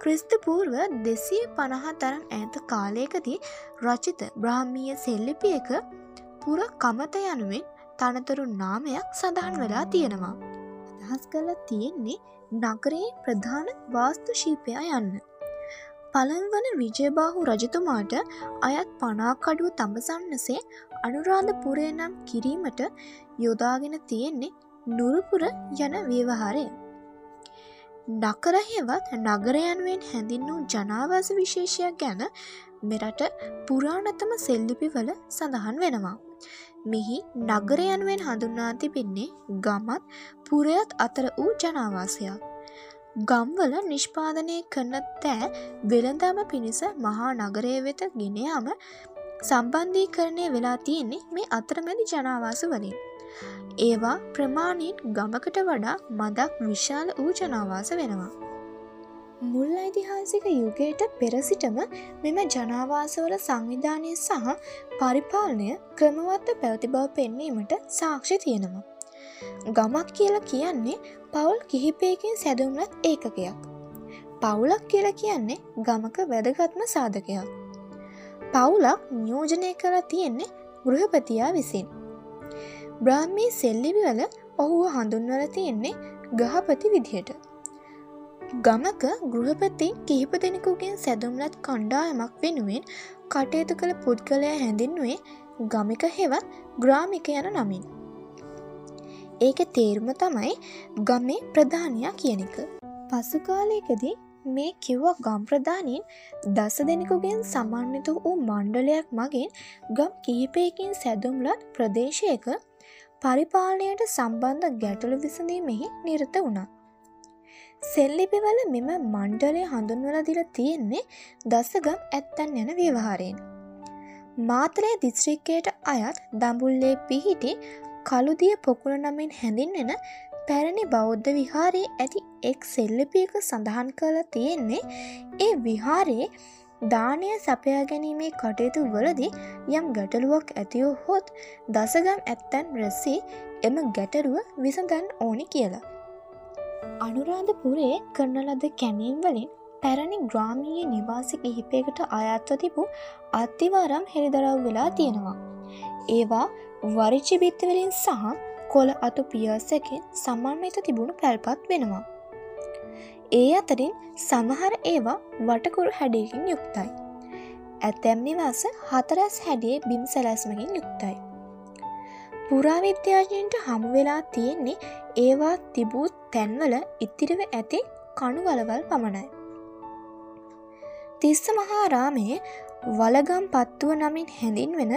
ක්‍රිස්ත පූර්ව දෙසිය පණහා තරම් ඇත කාලයකදී රචිත බ්‍රාහ්මීය සෙල්ලිපියක පුර කමත යනුවෙන් තනතුරු නාමයක් සඳහන් වෙලා තියෙනවා. අදහස් කල තියෙන්නේ නගරයේ ප්‍රධාන වාස්තු ශීපයා යන්න. පළන්වන විජයබාහු රජතුමාට අයත් පනාකඩුව තඹසන්නසේ අනුරාධපුරය නම් කිරීමට යොදාගෙන තියෙන්නේ නුරුපුර යන ව්‍යවහාරය. නකරහෙවත් නගරයන්වෙන් හැඳින් වූ ජනාවාස විශේෂයක් ගැන මෙරට පුරාණතම සෙල්ලිපිවල සඳහන් වෙනවා. මෙහි නගරයනුවෙන් හඳුන්නා තිබෙන්නේ ගමත් පුරයත් අතර වූ ජනාවාසයක්. ගම්වල නිෂ්පාදනය කරන තෑ වෙළඳම පිණිස මහා නගරය වෙත ගෙනයාම සම්බන්ධී කරණය වෙලා තියෙන්නේ මේ අතරමැදි ජනාවාස වලින්. ඒවා ප්‍රමාණයෙන් ගමකට වඩා මදක් විශාල වූ ජනාවාස වෙනවා. මුල් ඓතිහාසික යුගයට පෙරසිටම මෙම ජනාවාසවල සංවිධානය සහ පරිපාලනය ක්‍රමවත්ව පැවති බව පෙන්වීමට සාක්ෂි තියෙනවා. ගමක් කියල කියන්නේ පවුල් කිහිපයකින් සැදුම්ලත් ඒකකයක්. පවුලක් කියල කියන්නේ ගමක වැදගත්ම සාධකයක්. පවුලක් නියෝජනය කර තියෙන්නේ ගෘහපතියා විසින්. බ්‍රාහ්මී සෙල්ලිවිවල ඔහුව හඳුන්වල තියෙන්නේ ගහපති විදිහට. ගමක ගෘහපති කිහිප දෙනෙකුගෙන් සැදුම්ලත් කණ්ඩායමක් වෙනුවෙන් කටයුතු කළ පුද්ගලය හැඳින්වේ ගමික හෙවත් ග්‍රාමික යන නමින්. ඒක තේරුම තමයි ගමේ ප්‍රධානයා කියන එක. පසුකාලයකදී මේ කිව්ව ගම් ප්‍රධානීන් දස දෙනෙකුගෙන් සමන්විත වූ මණ්ඩලයක් මගින් ගම් කිහිපයකින් සැදුම්ලත් ප්‍රදේශයක පරිපාලනයට සම්බන්ධ ගැටලු විසඳීමෙහි නිරත වුණා. සෙල්ලිපිවල මෙම මණ්ඩලය හඳුන්වල දිර තියෙන්නේ දසගම් ඇත්තන් යන ව්‍යවහාරයෙන්. මාතරය දිස්ත්‍රික්කයට අයත් දඹුල්ලේ පිහිටි කළුදිය පොකුණ නමින් හැඳින්වෙන පැරණි බෞද්ධ විහාරයේ ඇති එක් සෙල්ලිපියක සඳහන් කළ තියෙන්නේ ඒ විහාරයේ දානය සපයා ගැනීමේ කටයුතු වලදී යම් ගැටලුවක් ඇතියෝ හොත් දසගම් ඇත්තැන් රැස්සේ එම ගැටරුව විසඳන් ඕනි කියලා. අනුරාධපුරේ කරන ලද කැනීම් වලින් පැරණි ග්‍රාමීය නිවාසි කිහිපයකට අයත්ව තිබූ අත්තිවාරම් හෙළිදරව් වෙලා තියෙනවා. ඒවා වරිච්චි බිත්තවලින් සහ කොළ අතු පියාසැකින් සමන්විත තිබුණු පැල්පත් වෙනවා. ඒ අතරින් සමහර ඒවා වටකුරු හැඩයකින් යුක්තයි. ඇතැම් නිවාස හතරස් හැඩියේ බිම් සැලැස්මකින් යුක්තයි. පුරාවිද්‍යාජයන්ට හමුවෙලා තියෙන්නේ ඒවා තිබූ තැන්වල ඉතිරිව ඇති කණු වලවල් පමණයි. තිස්ස මහාරාමයේ වලගම් පත්තුව නමින් හැඳින්වෙන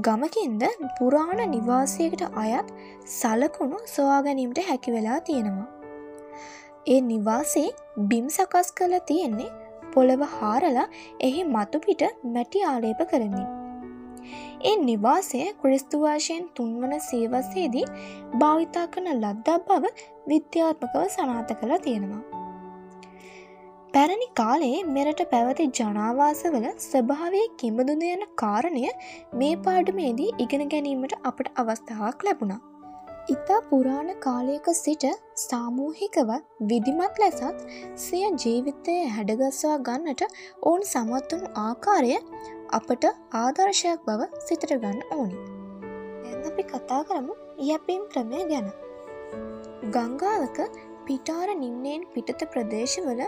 ගමකින්ද පුරාණ නිවාසයකට අයත් සලකුණු සොයාගැනීමට හැකිවෙලා තියෙනවා. ඒ නිවාසේ බිම් සකස් කළ තියෙන්නේ පොළව හාරලා එහි මතුපිට මැටි ආලේප කරමින්. ඒ නිවාසය ක්‍රිස්තුවාශයෙන් තුන්වන සේවසේදී භාවිතා කරන ලද්දක් බව විද්‍යාත්මකව සනාත කළ තියෙනවා. පැරණි කාලයේ මෙරට පැවති ජනාවාසවල ස්වභාවය කිඹදුද යන කාරණය මේ පාඩමේදී ඉගෙන ගැනීමට අපට අවස්ථාවක් ලැබුණා. ඉතා පුරාණ කාලයක සිට සාමූහිකව විදිමත් ලැසත් සිය ජීවිතය හැඩගස්වා ගන්නට ඔවුන් සමත්වනු ආකාරය අපට ආදර්ශයක් බව සිතට ගන්න ඕනි. ඇ අපි කතා කරමු යැපීම් ක්‍රමය ගැන. ගංගාවක පිටාර නිම්නයෙන් පිටත ප්‍රදේශවල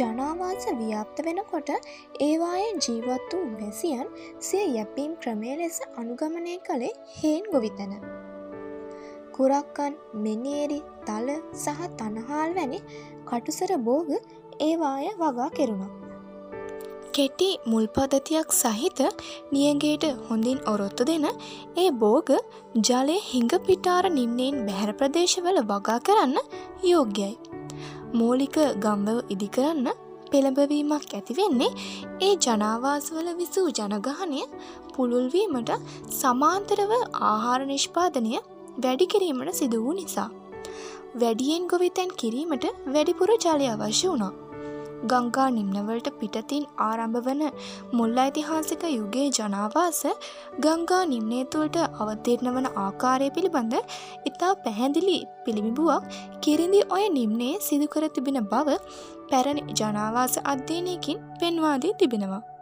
ජනාවාස ව්‍යාප්ත වෙනකොට ඒවායේ ජීවත් වූ වැසියන් සිය යැපීම් ක්‍රමය ලෙස අනුගමනය කළේ හේන් ගොවිතැන. කුරක්කන් මෙනේරි තල සහ තනහාල් වැනි කටුසර බෝග ඒවාය වගා කෙරුණා. කෙටි මුල්පදතියක් සහිත නියගේට හොඳින් ඔරොත්තු දෙන ඒ බෝග ජලය හිඟ පිටාර නිම්නයෙන් බැහැර ප්‍රදේශවල වගා කරන්න යෝග්‍යයි. මූලික ගම්බව ඉදිකරන්න පෙළඹවීමක් ඇතිවෙන්නේ ඒ ජනාවාසවල විසූ ජනගහනය පුළුල්වීමට සමාන්තරව ආහාර නිෂ්පාදනය වැඩි කිරීමට සිදු වූ නිසා. වැඩියෙන් ගොවිතැන් කිරීමට වැඩිපුර ජලය අවශ්‍ය වුණා. ගංගා නිම්නවලට පිටතින් ආරම්භ වන මුල් ඓතිහාසික යුගයේ ජනාවාස ගංගා නිම්නේතුවට අවතීර්ණ වන ආකාරය පිළිබඳ ඉතා පැහැදිලි පිළිමිබුවක් කිරිඳි ඔය නිම්නයේ සිදුකර තිබෙන බව පැරණි ජනාවාස අධ්‍යයනයකින් පෙන්වාදී තිබෙනවා.